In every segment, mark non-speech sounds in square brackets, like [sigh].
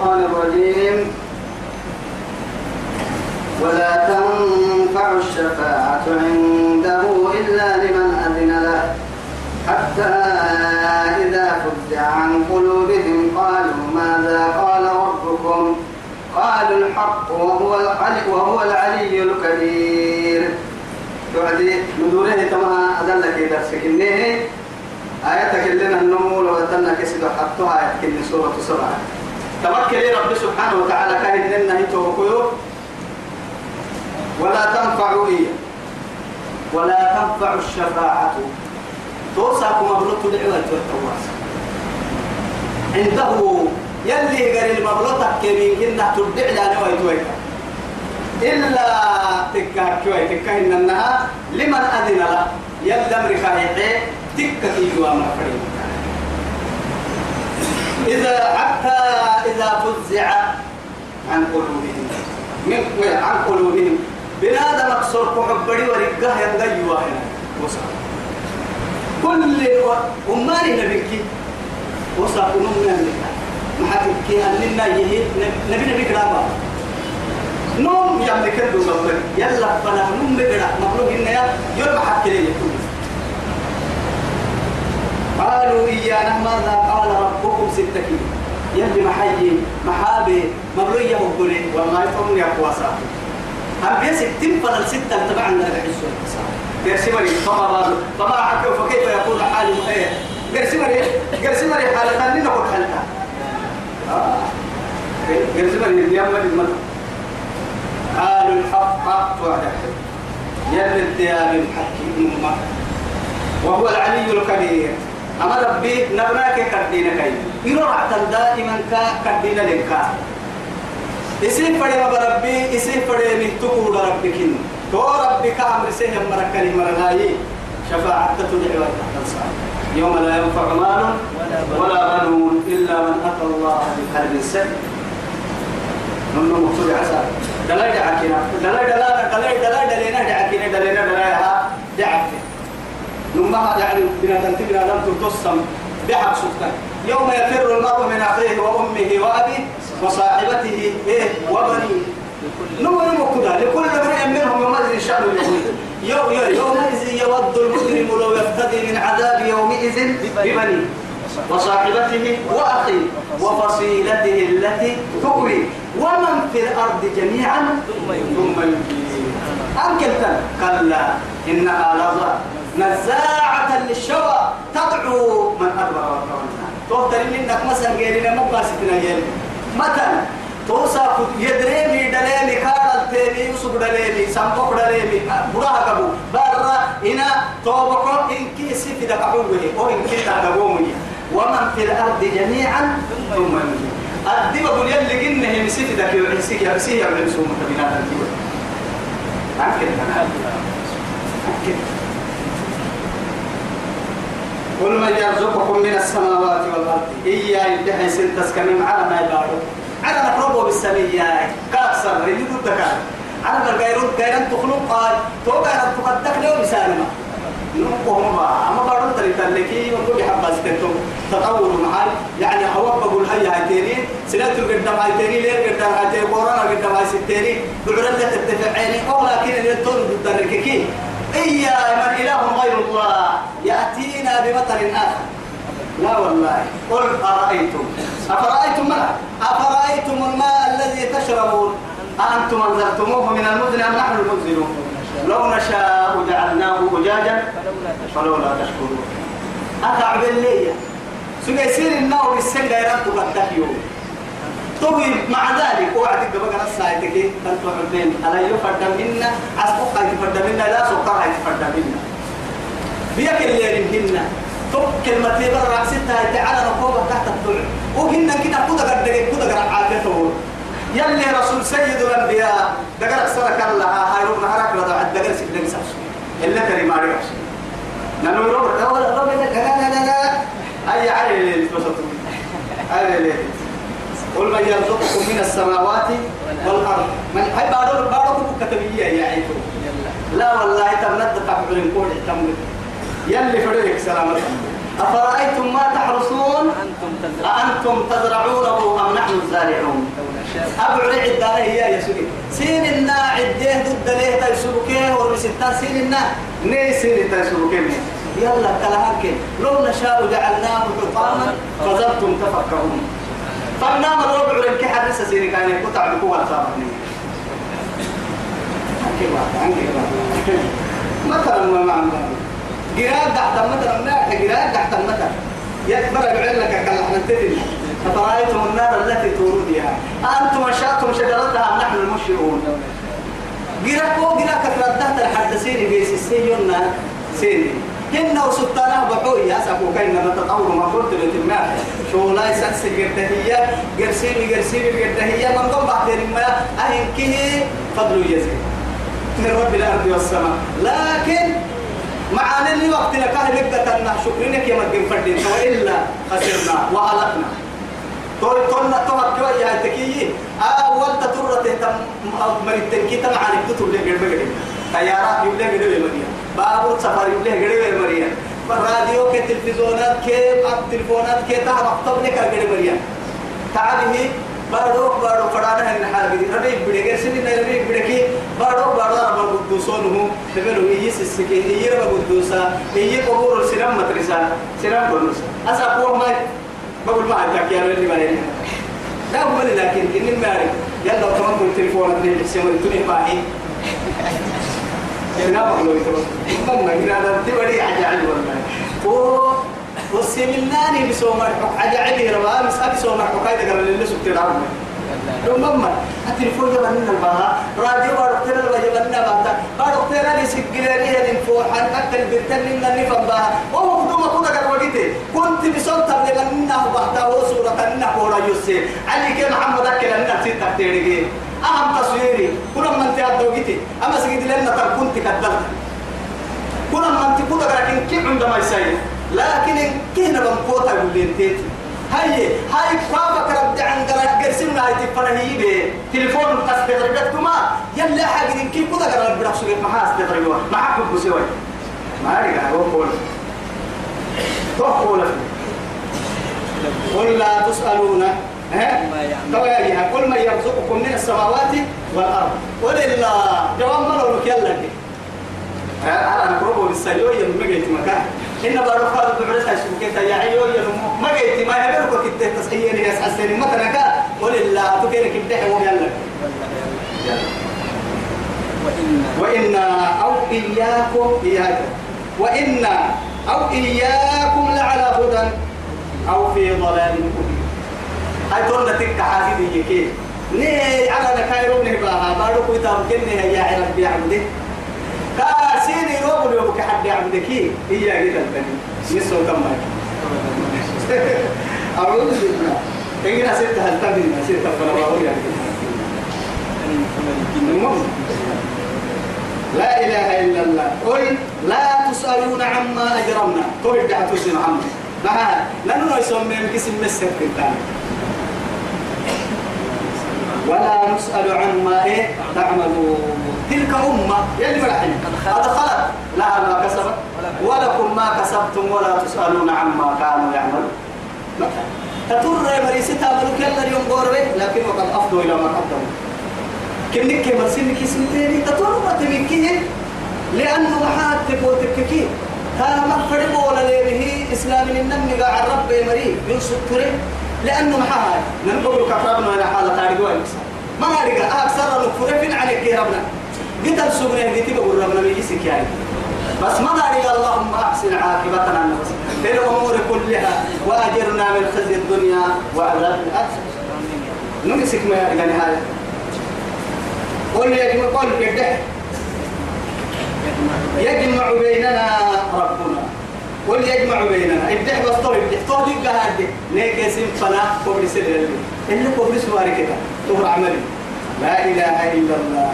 الشيطان الرجيم. ولا تنفع الشفاعة عنده إلا لمن أذن له. حتى إذا فزع عن قلوبهم قالوا ماذا قال ربكم؟ قالوا الحق وهو العلي, وهو العلي الكبير. تعدي ندوره تما أدلك درسك إنه آياتك لنا النمو لو أتنا كسد حطها آياتك من سورة سبعة. توكل رب سبحانه وتعالى. كاين لنا يتوكيو ولا تنفع إيه ولا تنفع الشفاعة. توسعكم مبلوط دعوة والتواس عنده يلي غير المبلوط كمين كنا تدع لنا ويتوكل إلا تكا كوي تكا إنها لمن أذن له. يلي أمريكا يحيي تكا كيجوا أمر إذا حتى إذا فزع عن قلوبهم. من عن قلوبهم. بنادم مكسور كحبري ورقاه ينقي واحد. كل أماني نبيك. وصل. نمنا منك ما حتكي أننا يهي نبي نبي كلامه نوم يملك الدوغبر يلا فلا نوم بقرا مبلوغ إن يا يوم حكي لي قالوا إيانا ماذا قال ربكم ستكي؟ يلي محيي محابي يا مبلوغ والله يفهم يا قواسا هم بيسكتين فلا الستة تبعنا الحسوة قرسمري فما فما حكوا فكيف يكون حالي إيه قرسمري قرسمري حالة خلينا نقول حالتها آه. قرسمري اليوم المدى قالوا الحق توعد يلي الديان الحكيم وهو العلي الكبير. أما ربي نبراك كدينا كي يروح دائما كا كدينا لك اسي فري ما ربي اسي فري من تقول ربك تو ربك أمر سهم مركني مرغاي شفاعة تدعي يوم لا ينفع مال ولا بنون إلا من أتى الله بقلب سليم نمو مقصود عسى دلاي دعكنا دلاي دلاي دلاي دلاي دلينا دعكنا دلينا دلاي ها دعك نمها يعني بنا تنتبنا لم تتصم بحق سكان يوم يفر المرء من أخيه وأمه وأبيه وصاحبته إيه؟ وبنيه. نمو نمو كذا لكل امرئ منهم يومئذ شأن يغني يومئذ يود المجرم لو يفتدي من عذاب يومئذ ببنيه وصاحبته وأخيه وفصيلته التي تؤوي ومن في الأرض جميعا ثم ينجيه أنكلتا كلا. إنها لظى. نزاعة للشوى تدعو من أدبر وتولى تهتر منك مثلا غيرنا مباسطنا يلي مثلا توسا يدريني دليني كارل تيني يوسف دليني سامبوك دليني براها كبو برا إنا توبكو إن كيسي في دقعوه أو إن كي تدقوه ومن في الأرض جميعا ثم ينجيه الدب أقول يلي قلنا مسيت ذاك يعسيه يعسيه يعمل سوم تبينات الدب أكيد أنا أكيد قل من يرزقكم من السماوات والأرض. إيا يدحي سنتس كمين على ما يبارو على نقربه بالسمية كأكثر يجدوا الدكار على الغيرون غيران تخلق. قال توقع أن تقدك له بسالمة نقوم ما أما بارون تري تلكي وكل بحبة ستتم تطور محل يعني هو بقول هيا هايتيني. سنة القدام هايتيني. ليه القدام هايتيني؟ كورونا القدام هايتيني. بعرض لا تتفعيني. أو لكن الدور ضد الركيكي إيا من إله غير الله يأتينا بمطر آخر. لا والله. قل أرأيتم؟ أفرأيتم ما؟ أفرأيتم الماء الذي تشربون؟ أأنتم أنزلتموه من المزن أم نحن المنزلون لو نشاء جعلناه أجاجا فلولا تشكرون. أتعب الليل. سيصير النار بالسنة يرد قد طوي مع ذلك. وعدك بقى الساعة كي تنتو حبين ألا يفرد منا أسبق يفرد منا لا سكر يفرد منا بيك اللي منا تو كلمة برا ستة تعالى نقوم تحت الطلع. وهن كده كده قد كده قد عادته يلي رسول سيد الأنبياء. دقر سرك الله هاي رب نهارك رضا عد دقر سيد نمسح إلا كريم عليك نانو رب رب رب لا لا لا لا أي علي اللي تبسطوا علي اللي قل من يرزقكم من السماوات والأرض. من هاي بعض بعض كتبية يا عيتو لا والله تمند تحبرين كل تمند يلي فريق سلامة أفرأيتم ما تحرسون؟ أأنتم تزرعونه أم نحن الزارعون؟ رعد داره هي يا سوري سين النا عديه ضد ليه تيسبكيه ورسلتا سين النا ني سين تيسبكيه يلا كلامك لو نشاء جعلناه حطاما فظلتم تفكرون فنام الربع لك حدث سيري كان يقطع بقوة صابني. مثلا ما معنى جراد تحت مثلا ما جراد تحت مثلا يكبر بعلك كلا إحنا تدري أفرأيتم النار التي تورودها أنتم أشأتم شجرتها نحن المشركون. جرا كو جرا كثرت تحت الحدثين بيس السيون سيني. هن وسلطانه بحوي يا سبو كاين نتطور ما قلت للتما شو لا يسنس قرتهية قرسيني قرسيني قرتهية من ضم بعد ما أهين كه فضل يزيد من رب الأرض والسماء. لكن معانا اللي وقتنا كان نبدأ أن شكرينك يا مدين فردين وإلا خسرنا وهلكنا تقول تقولنا تهب كوي يا تكيي. أول تطرة تهتم مريد تنكي تمع عليك تطول لك قرب طيارات يبلغ قرب مريم بابور سفر يبلغ قرب مريم راديو كي تلفزيونات كي تلفونات كي مكتب لك قرب مريم تعبه بارو بارو فرانا هن حاجة ربي بدك سنين ربي بدك بارو بارو رب القدوسون هو تبلو إيه سسكي رب القدوسا إيه قبور السلام مدرسة. سلام بونس أسا ما بقول ما عندك يا ما يلي. لا هو لكن إن ما أعرف. يلا كمان كل تليفون اللي الدنيا باهي أنا بقول له ترى ما كنا تبدي عجائب والله والسمناني بسومر حق عجائب ربا مسألة سومر حق هذا قال اللي سبت العمر لما التليفون جبنا البها راديو بارقتنا لما جبنا بعدا بارقتنا لي سجلاني الانفو حن أكل بيتن لنا نفهم بها وهو بدو ما كنا وقتي كنت بصوت لنا بعدا وصورة لنا هو يوسف علي كي محمد أكل لنا ستة تيرجي أهم تصويري. كنا من تياد وقتي أما سجد لنا ترى كنت كدلت كنا من تقول لكن كيف عندما يسير لكن كهنا بنقوطة يقول لي انتيتي هاي هاي فابك رد عن قرأت قرسمنا هاي تفرهي به تليفون قصد درجتكما يلا حاجة كيف كذا قرأت برخص لك محاس تدرجوا معكم بسوي ما أرجع هو قول تقول قل لا تسألون. ها؟ قل من يرزقكم من السماوات والأرض. ولله جواب مرة لك. يلا أنا أقربه بالسيوية من مجيت مكان. إن بارك هذا بعرسها شبكة يا عيو يا ما جيت ما يبرك كنت تصحيح يا سحسين مثلا كا ولله تكيرك بدح ويلا وإن أو إياكم إياكم وإن أو إياكم لعلى هدى أو في ضلال مبين. هاي تقول تك حافظ يكي ني على نكايرو نهباها بارو كويتا مكنها يا عرب بيعبده كاسيني روب اليوم كحد عبدك هي كده البني. نسوا كم أعوذ بالله إننا ستة هل تبين. ستة فلا بقول لا إله إلا الله. قل لا تسألون عما أجرمنا. قل دعتوا سي محمد ما لأنه يسمى كسم مسك الثاني ولا نسأل عما إيه تعملون. تلك أمة يلي مرحل قد خلت لها ما كسبت ولكم ما كسبتم ولا تسألون عما كانوا يعملون. تطر مريسي تعملوا كلا اليوم قربي لكن وقد أفضوا إلى ما قدموا. كنك مرسينك اسم تاني تطر تمكيه لأنه محاد تبو تبكي هذا ما فرق ولا ليه؟ إسلام النمي قاع الرب مريء ينصب تري. لأنه محاها ننقل كفرنا ولا حالة تاريخ ما هرجع أكثر نفر فين عليك يا ربنا. قلت السبنة قلت بقول ربنا بيجيسك يعني. بس ما هرجع اللهم أحسن عاقبتنا النفس في الأمور كلها وأجرنا من خزي الدنيا وعذاب الآخرة نمسك ما يعني هذا. قل يا جماعة قل يجمع بيننا ربنا. قل يجمع بيننا. ابدح بس طول ابدح طول يبقى هادي ليك اسم فلا قبل سلة اللي قبل سواري كده. تهر عملي. لا إله إلا الله.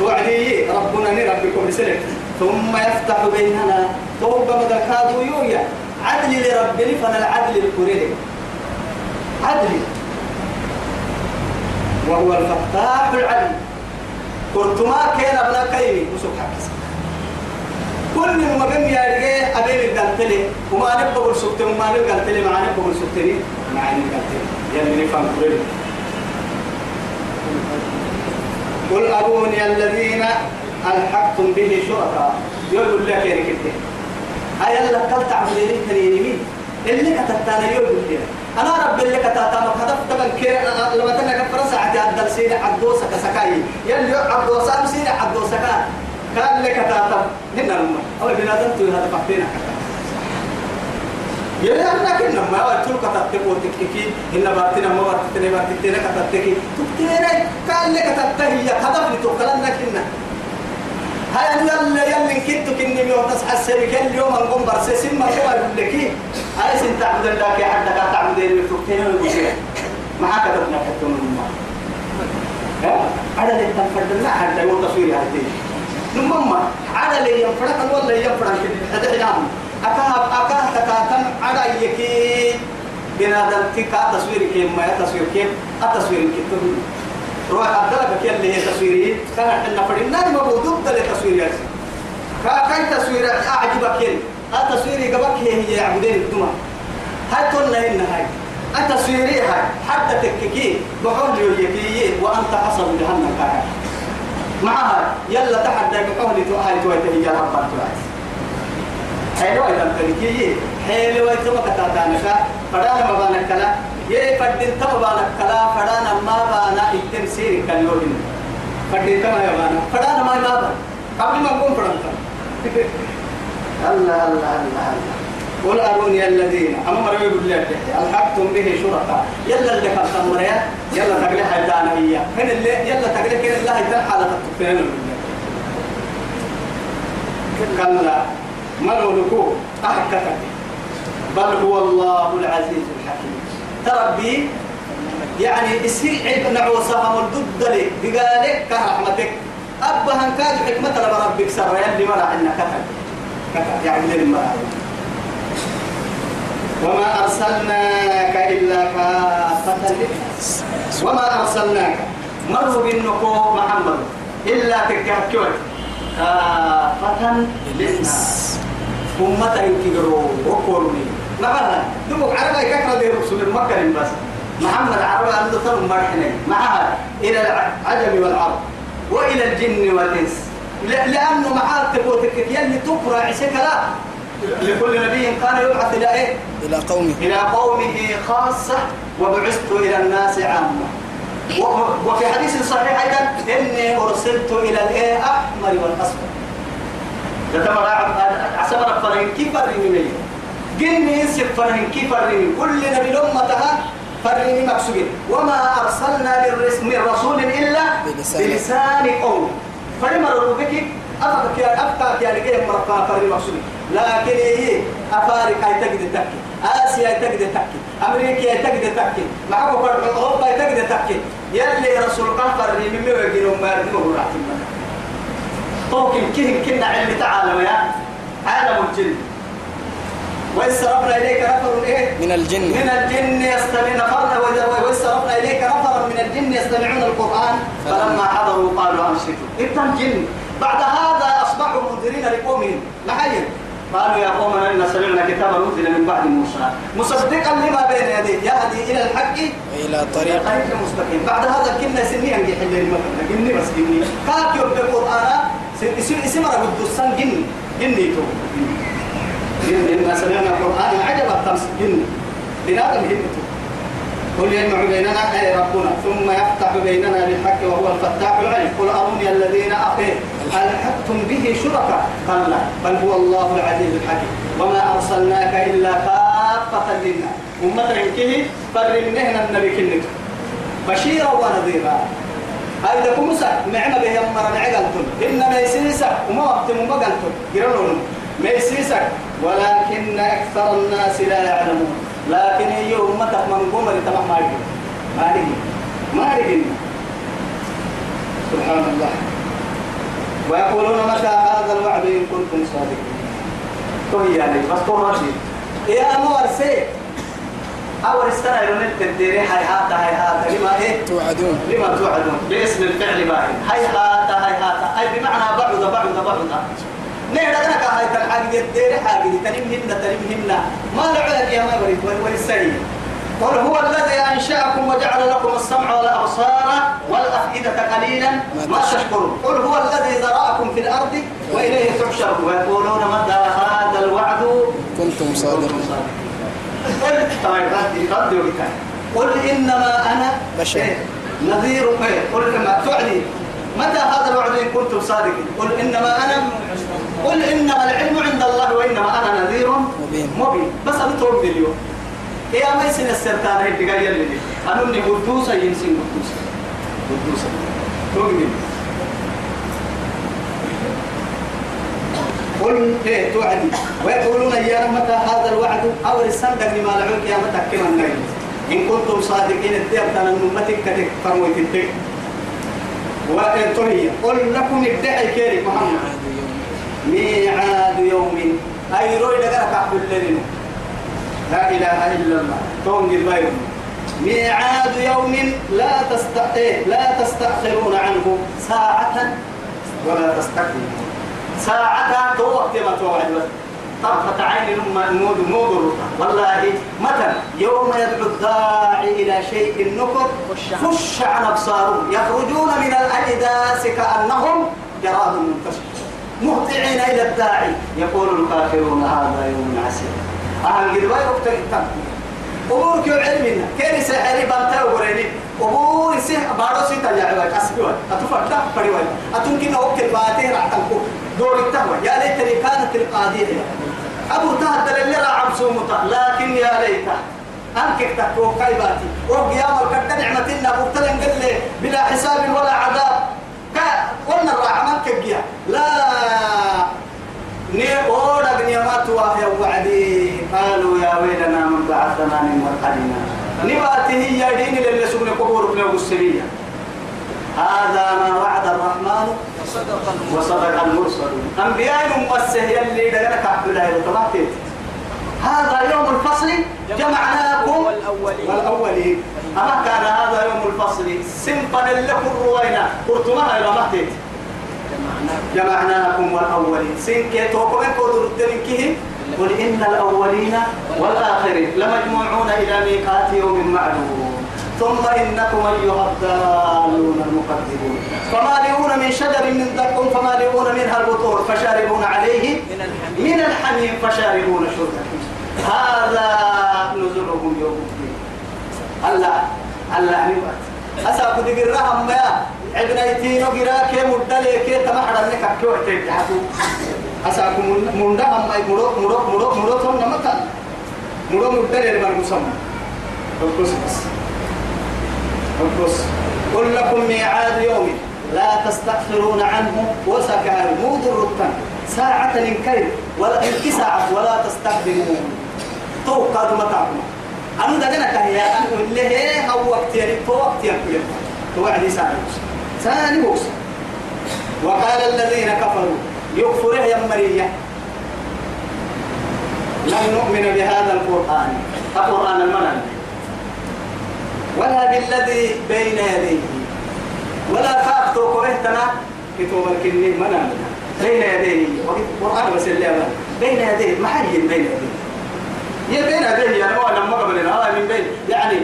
توعدي ربنا نربي قبل سلة ثم يفتح بيننا. توبة مدى كادو يويا عدل لربني فأنا العدل الكريه عدل. وهو الفتاح العدل كرتما كان ابن كيمي حكي كل ما قم يا رجال أبين قلت لي. وما نبغى سكت وما نبغى قلت لي ما نبغى سكتني ما قلت لي. يلي نفهم كله قل أروني الذين ألحقتم به شركاء. يقول لك يا الله قال تعبدين كنيني مين اللي كتبتنا يقول لك أنا رب اللي كتبتنا هدف تبن كير لما تنا كفر ساعة عدل سينة عدوسة كسكاي يلي عدوسة أم سينة عدوسة كان كان اللي كتبتنا هنا الماء أو بنادم تقول هذا فقتنا يلي أنا كنا ما أقول كتبت وتكتكي إن بارتنا ما بارتنا بارتنا كتبتكي تكتيري كان اللي كتبته هي هدف لتوكلنا كنا. هاي أنا يلا يلا كنت كني ميو تصحى السريك اليوم نقوم برسي سما هو لك هاي سن تعبد الله كي حد كا تعبد اللي تكتين ويقول ما كتبنا كتبنا الماء ها؟ على اللي تنفردنا حتى يوم تصوير هاتي نمما. على اللي ينفرق ولا ينفرق. هذا ينام أكاه أكاه تكاتن على يكي. بنادم تكا تصوير كيم ما تصوير كيم التصوير كيم روح أدلك كي اللي هي تصويري. كان إحنا فرنا ما بودوب دل تصوير كا كاي تصوير أعجبك كي. التصوير قبك هي هي عبدين الدمى. هاي تقولنا هاي. التصويري هاي. حتى تككي. بحول يكي. وأنت حصل جهنم كاي. معها. يلا تحدى بحول تؤهل تويته يا رب العالمين حلوة تنتهي حلوة تما كتاتانك فدانا ما بانك كلا. يي فدين تما بانك كلا. فدانا ما بانا التمسير كاليوم فدين تما يا بانا. فدانا ما بابا قبل ما نقوم فرنتا [laughs] الله الله الله الله. قل أروني الذين. أما مرة يقول لك ألحقتم به شركاء. يلا اللي كان تمريا يلا تقلي حيدانا هي من اللي؟ يلا تقلي كن الله يتنحى لك تكفين كلا ملولكو أحكتك بل هو الله العزيز الحكيم. تربي يعني السيء عيب نعوصها والضد لي. بقالك كرحمتك. أبا هنكاد حكمة لربك سر. يلي مرا عنا كتب كتب يعني لي مرا وما أرسلناك إلا كافة للناس. وما أرسلناك. مروا بالنقو محمد. إلا تكهكوك كافة للناس. أمة ينكروا وقولني مثلا دمك عربي كثرة دي رسول مكة بس محمد عربي عنده ثم مرحنة معها إلى العجم والعرب. وإلى الجن والإنس. لأنه معاه تبوتك يلي تقرأ عشكلا لكل نبي كان يبعث إلى إيه؟ إلى قومه. إلى قومه خاصة وبعثت إلى الناس عامة. وفي حديث صحيح أيضا إني أرسلت إلى الإيه أحمر والأصفر تتمر عسبر فرين كيف فرين جني ينسب فرين كيف فرين كل نبي لأمتها فرين مكسوبين. وما أرسلنا من رسول إلا بلسان. قوم فرين ربك أفكك يا أفكك يا لقيه مرقا فرين مكسوبين لكن إيه؟ أفارق أي تجد تكي آسيا تجد تكي أمريكا تجد تكي معكم أوروبا تجد تكي يلي رسول قفر من ميوجين وما يرتمه راحتنا طوكن كهن كنا علم تعالى يا عالم الجن. وإذ صرفنا إليك نفر إيه؟ من الجن. من الجن يستمعون فرنا وإذ صرفنا إليك نفرا من الجن يستمعون القرآن. فلما حضروا قالوا أنشدوا إنت الجن بعد هذا أصبحوا منذرين لقومهم. محيا قالوا يا قومنا إنا سمعنا كتابا أنزل من بعد موسى. مصدقا لما بين يديه. يهدي إلى الحق إلى طريق طريق مستقيم. بعد هذا كنا سنين أنجي حل المثل جني بس جني كاك يوم بالقرآن اسم اسم رب الدسان جني جني تو. جني إن سمعنا القرآن عجب التمس. جني بنادم جني قل يجمع بيننا أي ربنا. ثم يفتح بيننا بالحق وهو الفتاح العليم. قل أروني الذين أخيه. ألحقتم به شركاء. قال لا بل هو الله العزيز الحكيم. وما أرسلناك إلا كافة للناس. أمة كه فرمنهنا النبي كنته بشيرا ونذيرا. لكم مسا نعمة به يمر نعقلتم. إن ما يسيسك وما وقت ما قلتم ما يسيسك ولكن أكثر الناس لا يعلمون. لكن هي أمتك من قوم لتمام ما يجي ما ما سبحان الله. ويقولون متى هذا الوعد إن كنتم صادقين. تو يعني بس تو رشيد يا مورسي أول استنى يقولون التديري هاي هاتا هاي هاتا. لما إيه؟ توعدون. لما توعدون؟ باسم الفعل باهي. هاي هاتا هاي هاتا. أي بمعنى بعد بعد بعد. نحن لك هاي تنحاجة الدير حاجة تنمهن تنمهن. ما لعلك يا ما بريد والسرية قل هو الذي أنشأكم وجعل لكم السمع والأبصار الأبصار والأفئدة قليلا ما تشكرون قل هو الذي ذرأكم في الأرض وإليه تحشرون ويقولون متى هذا الوعد كنتم صادقين قل طيب ردي ردي وقتها. قل إنما أنا بشر. إيه؟ نذير إيه؟ قل ما تعني متى هذا الوعد إن كنتم صادقين قل إنما أنا قل إنما العلم عند الله وإنما أنا نذير مبين. مبين بس أنا توب اليوم يا ما يسن السرطان هي تقال يلي. أنا إني قدوسة ينسين قدوسة. قدوسة. توب قل إيه توعدي. ويقولون يا متى هذا الوعد؟ أو الصندق لما لعوك يا متى كما النبي إن كنتم صادقين الدير كان امتك كتك فرموا تنتك وانتهي قل لكم ادعي كيري محمد. ميعاد يوم. أي روي لك عبد الليل. لا إله إلا الله. تونج البيض ميعاد يوم لا تست إيه؟ لا تستأخرون عنه. ساعة ولا تستقدمون ساعة تو وقت ما توعد بس طرفة عين نود نود والله مثلا يوم يدعو الداعي إلى شيء نكر خش عن أبصارهم. يخرجون من الأجداث كأنهم جراد منتشر. مهطعين إلى الداعي. يقول الكافرون هذا يوم عسير. أهل قد ما يقتل أمورك علمنا كيري سحري بانتا وريني؟ أمور سه بارو سيتا يا عباد. أسبوع أتفرد فريوي أتمكن أوكل باتين رعتنكو دور التهوى. يا ليتني كانت القاضية أبو تهدل اللي راعم سومتا لكن يا ليته أنكك تكو كايباتي وقيام الكرد نعمتنا مبتلن قل لي بلا حساب ولا عذاب. قلنا الراعمان كبيا لا. ني أورا نيامات وهي وعدي. قالوا يا ويلنا من بعثنا من مرقدنا نباته يا دين للي سبنا قبور بنا والسبية هذا ما وعد الرحمن وصدق المرسلون. أنبياء مؤسه يلي دقنك عبد الله هذا يوم الفصل جمعناكم والأولين. أما كان هذا يوم الفصل سنفا لكم روينا. قرتمها إلى مهتت جمعناكم والأولين. سين كي توقف قدر الدركهم قل إن الأولين والآخرين لمجموعون إلى ميقات يوم معلوم. ثم إنكم أيها الضالون المكذبون فمالئون من شجر من زقوم فمالئون منها البطور فشاربون عليه من الحميم. فشاربون شرب هذا نزلهم يوم الدين. الله الله نبات أسا كنت قرهم يا ابن ايتينو قرا كي مدلي كي تمحر انك كيو تحتو أسا كم مندهم ما مرو مرو مرو مرو ثم نمتا مرو مدلي لمن مسمى القص بس القص قل لكم ميعاد يوم لا تستأخرون عنه وسكار مودر التن ساعة الكيل ولا ساعة ولا تستقدمون توقع متعبنا أنا دعنا كهيا اللي هي هو وقت يعني تو وقت يعني توعد ساعة ثاني موسى وقال الذين كفروا يكفره يا مريم. لن نؤمن بهذا القرآن. القرآن المنن. ولا بالذي بين يديه. ولا فاقتو كرهتنا كتب الكنين منن. بين يديه. القرآن بس اللي بين يديه. محي بين يديه. يا بين يديه. يعني هو لما هذا من بين. يعني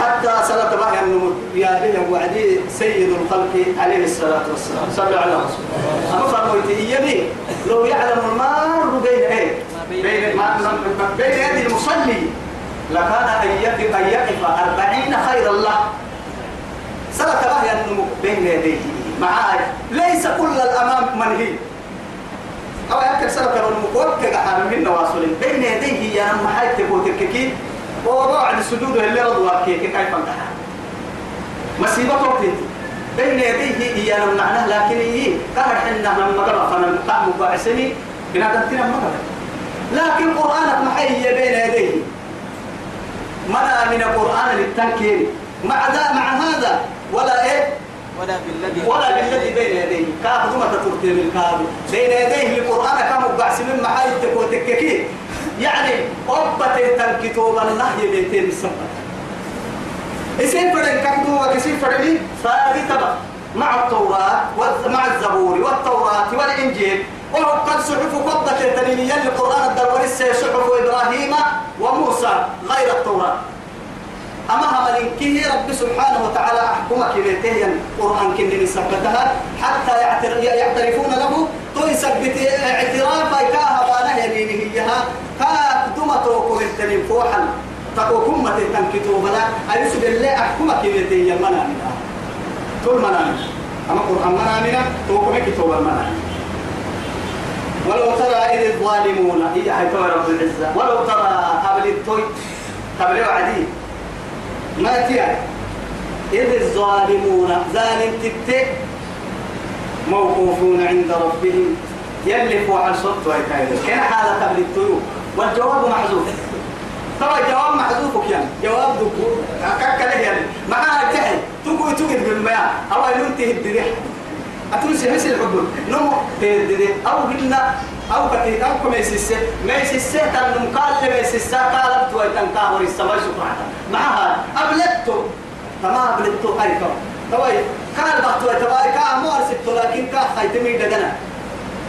حتى صلاة بها النمو يا بيه وعدي سيد الخلق عليه الصلاة والسلام. صلى على رسول الله. أما فرميت يبي لو يعلم المار بين إيه؟ بين بين يدي المصلي لكان أن يقف أن يقف أربعين خير الله. صلاة بها النمو بين يديه. معاي. ليس كل الأمام منهي. أو يأكل سلك المقوى كحال من نواصل. بين يديه يا نم حيث تكوتككي ووضع السجود اللي رضوا كيف كيف انتهى. مصيبة وقت بين يديه هي نم معناه لكن هي قهر حنا من مقرة فانا قام باعسني بنادم تنا مقرة لكن قرآنك محي بين يديه. منع من القرآن للتنكير. مع ذا مع هذا ولا إيه؟ ولا بالذي ولا بالذي بين يديه. كاف ثم تترتي من كاف بين يديه القرآن كم بعس من محايتك وتككي يعني أبت تنكتوب النهي بيتين السنة اسم فرن كتبوا وكسم فرني؟ ثابتة مع التوراة ومع الزبور والتوراة والإنجيل. وهو قد صحف قبضة تنمية للقرآن الدروري صحف إبراهيم وموسى غير التوراة. أما هم كه رب سبحانه وتعالى أحكمك بيته القرآن كن سبتها حتى يعتر- يعترفون له. تو يثبت اعترافا كاها بانا يمينه إياها كا دمتو كوهتنين فوحا تقو كمة تنكتو بلا أيسو بالله أحكمك بيته يمنا منها طول منامنا أما قرآن منامنا تو كمكتو المنامنا ولو ترى إذ الظالمون هي حيث رب العزة. ولو ترى قبل التوي قبل وعدي ما تيا إذ الظالمون ظالم تتك موقوفون عند ربهم. يلف على صوت ويتايد كان حالة قبل التوي. والجواب محذوف. طبعا الجواب محذوف يعني. جواب دكو كك يعني. معاه تحي تقول تقول بالماء أو ينتهي الدريح أتوسي مثل الحدود نمو تهدد أو قلنا أو كتير أو كم يسسة ما يسسة تنم قال لما يسسة قالت ويتن كاهر السماء سبحانه. معها. أبلتو تمام أبلتو أيكم توي قال بحث ويتباري كاه مو أرسلت لكن كاه خيتمي دقنا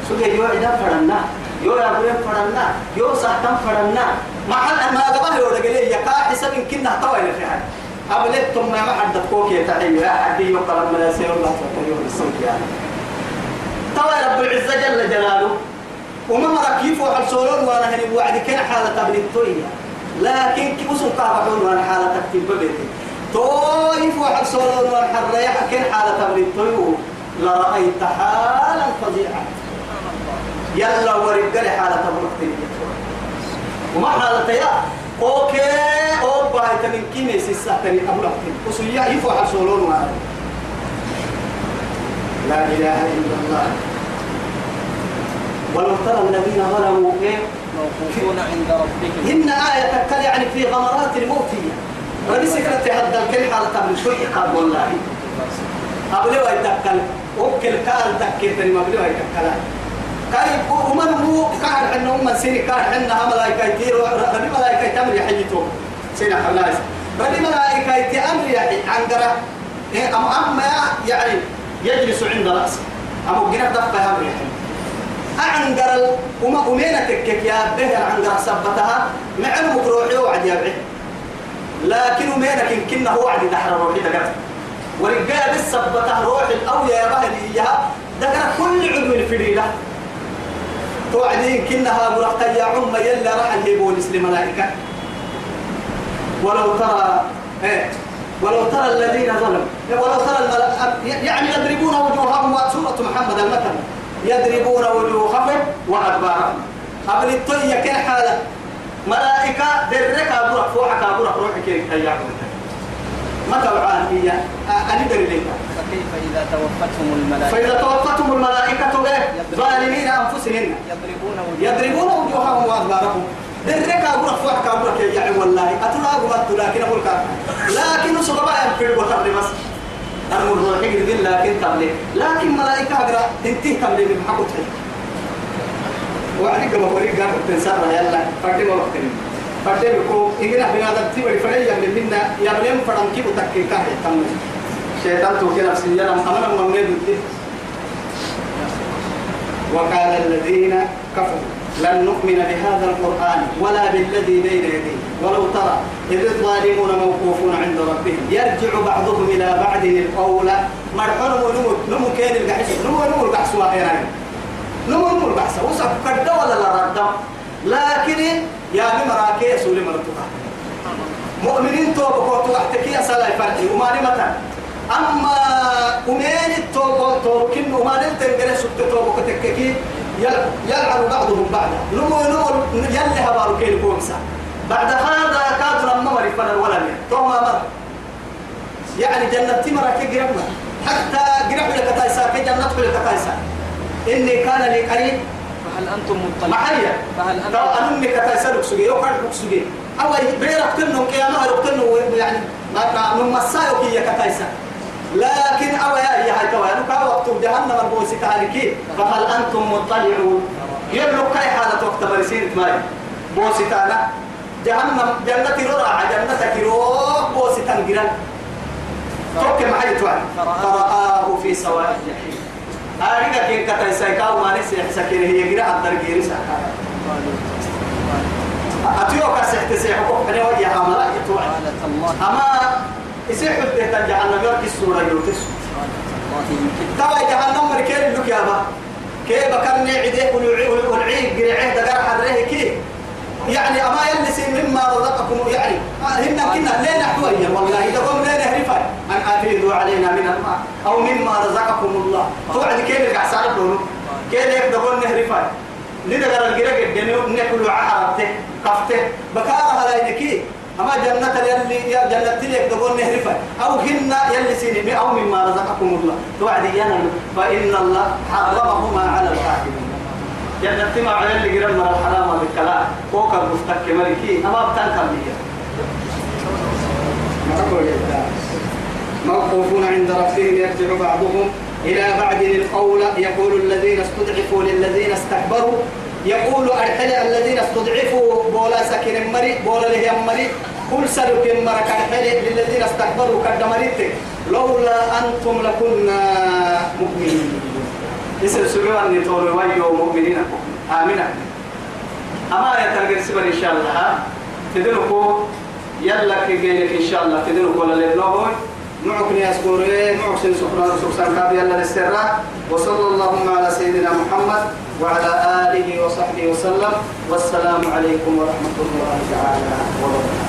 سوكي يو إذا فرنا يو يا أبوين فرنا يو سحتم فرنا محل ما قبل يو دقلي يكا حسب إن كنا توي لفعل أبلتم ما حد كوكي تحيي. يا حدي يقرب من يسير الله تقول الصوت يعني توا رب. العزة جل جلاله. وما مرة كيف وحل سولون وأنا هني وعد كان حالة ابن التوية لكن كيف وصل قابحون وأنا حالة تكتب ببيتي؟ طيف وحل سولون وأنا حريح كان حالة ابن لرأيت حالا فظيعا يلا ورجال حالة التوية وما حالة يا؟ أوكي أو بايت من كيني سيساتني ابو التوية وسيا يفوح سولون وأنا لا إله إلا الله. ولو ترى الذين ظلموا إيه؟ موقوفون عند ربهم. إن آية تكل يعني في غمرات الموت ولسكرة هذا الكل حالة من شوي قال والله؟ أبلي ويتكل وكل كال تكيتني ما أبلي ويتكل كاي ومن هو كان عندنا هم سيني كان عندنا ملائكة كتير ربي ملائكة تمر يحيتهم سينا حلاس ربي ملائكة تمر يحيي عنقرة. إيه أم أما يعني يجلس عند رأسه. أبو جنب دفع أمر يحيي. أعنقر وما أمينة تكك يا به عنقر سبتها. مع المكروحي وعد يبعي لكن أمينة كنا هو وعد دحر روحي دقر ورجال بس سبتها روح الأولى يا بهل إياها. دقر كل عضو الفريدة توعدين كنها مرقا يا عم يلا راح الهيبون لملائكة. ولو ترى إيه ولو ترى الذين ظلموا ولو ترى يعني يضربون وجوههم سورة محمد المثل يضربون وجوههم وأدبارهم قبل الطية حالة؟ ملائكة درك أبورك فوحك أبورك روحك يتياكم متى هي أنا دري لك فكيف إذا توفتهم الملائكة؟ فإذا توفتهم الملائكة؟ ظالمين أنفسهم يضربون يضربون وجوههم وأدبارهم درك أبورك فوحك أبورك يا يعني والله. أتلا أبورك لكن أقول لكن سببا ينفر وتبلي بس. أنا روحي قد لكن تبلي لكن ملائكة أقرأ انتهي تبلي من حقه تحي وعليك فريق قال تنسر يلا ما وقتني. فردي بكو إننا بنا دبتي ولفري يمن منا يبلين فرم كيف تكي كاهي تم. شيطان توكي نفسي يلا أمنا ممني بدي وقال الذين كفروا لن نؤمن بهذا القرآن ولا بالذي بين يديه. ولو ترى إذ الظالمون موقوفون عند ربهم يرجع بعضهم إلى بعض القول. مرحون ونمو نمو كان القحس نمو نمو القحس وغيرين نمو نمو القحس وصف كرد ولا لا رد لكن يا بمراكي سولي مرتوها مؤمنين توبة كوتو احتكي سلا فرحي وما متى أما أمين التوبة توبة كن وما نلتن سبت توبة كتككي يلعن بعضهم بعضا. نمو نمو يلي هبارو كيل كومسا. بعد هذا كاد لما مري فلا ولا مين توما مر يعني جنة تمرة كجربنا حتى جرب لك تايسا كجنة لك تايسا. إني كان لي قريب فهل أنتم مطلعون محيا فهل أنتم أنمي كتايسا لك سجي يو كان لك سجي أو بيرك تنو كياما لك تنو يعني ما من مسايو كي كتايسا لكن أو يا يا هاي توا أنا وقت جهنم البوس تاركي فهل أنتم مطلعون يبلغ كاي حالة وقت برسين ماي بوس تانا جهنم جنة ررع جنة كيرو بوس تنجرا توك محل توان فرآه في سواء الجحيم. أريد كين كتا سايكاو ما نسي سكينه هي جرا عبد الجيري سكا أتيوك سحت سيحكم حني وجه عملا يتوعد قال تالله أما يسيح الدهتا جهنم يركي السورة يوتس. ترى جهنم مركين لك يا با. كيف بكرني عدي والعيد قرعه دقر حدره كي؟ يعني أما يلسي مما رزقكم يعني هن كنا لين أحوية والله. إذا قوم لين هرفا أن أفيدوا علينا من الماء أو مما رزقكم الله. توعد كيف القعسان دونه كيف يقدرون نهرفا لدقر القرق الدنيا نكلوا عحرته قفته. بكارها لا ينكي أما جنة يلي جنة تلك تقول نهرفا أو هن يلي أو مما رزقكم الله. توعد ينال فإن الله حرمهما على الكافرين جنة ما يلي قرم من الحرام بالكلام فوق المفتك ملكي أما بتنكر لي موقوفون عند ربهم يرجع بعضهم. إلى بعد القول يقول الذين استضعفوا للذين استكبروا. يقول أرحل الذين استضعفوا. بولا سكن مري بولا له مري. كل سلك مرك أرحل للذين استكبروا كدمريت لولا أنتم لكنا مؤمنين. اسم سبيل أن يتولوا ويو مؤمنين. آمنا أما يتلقى سبر إن شاء الله. تدركوا يلا كيجينك إن شاء الله. تدركوا للنوم معكني أسكوري معكسن سكران سكسان كابي يلا للسراء وصلى اللهم على سيدنا محمد وعلى آله وصحبه وسلم. والسلام عليكم ورحمة الله تعالى وبركاته.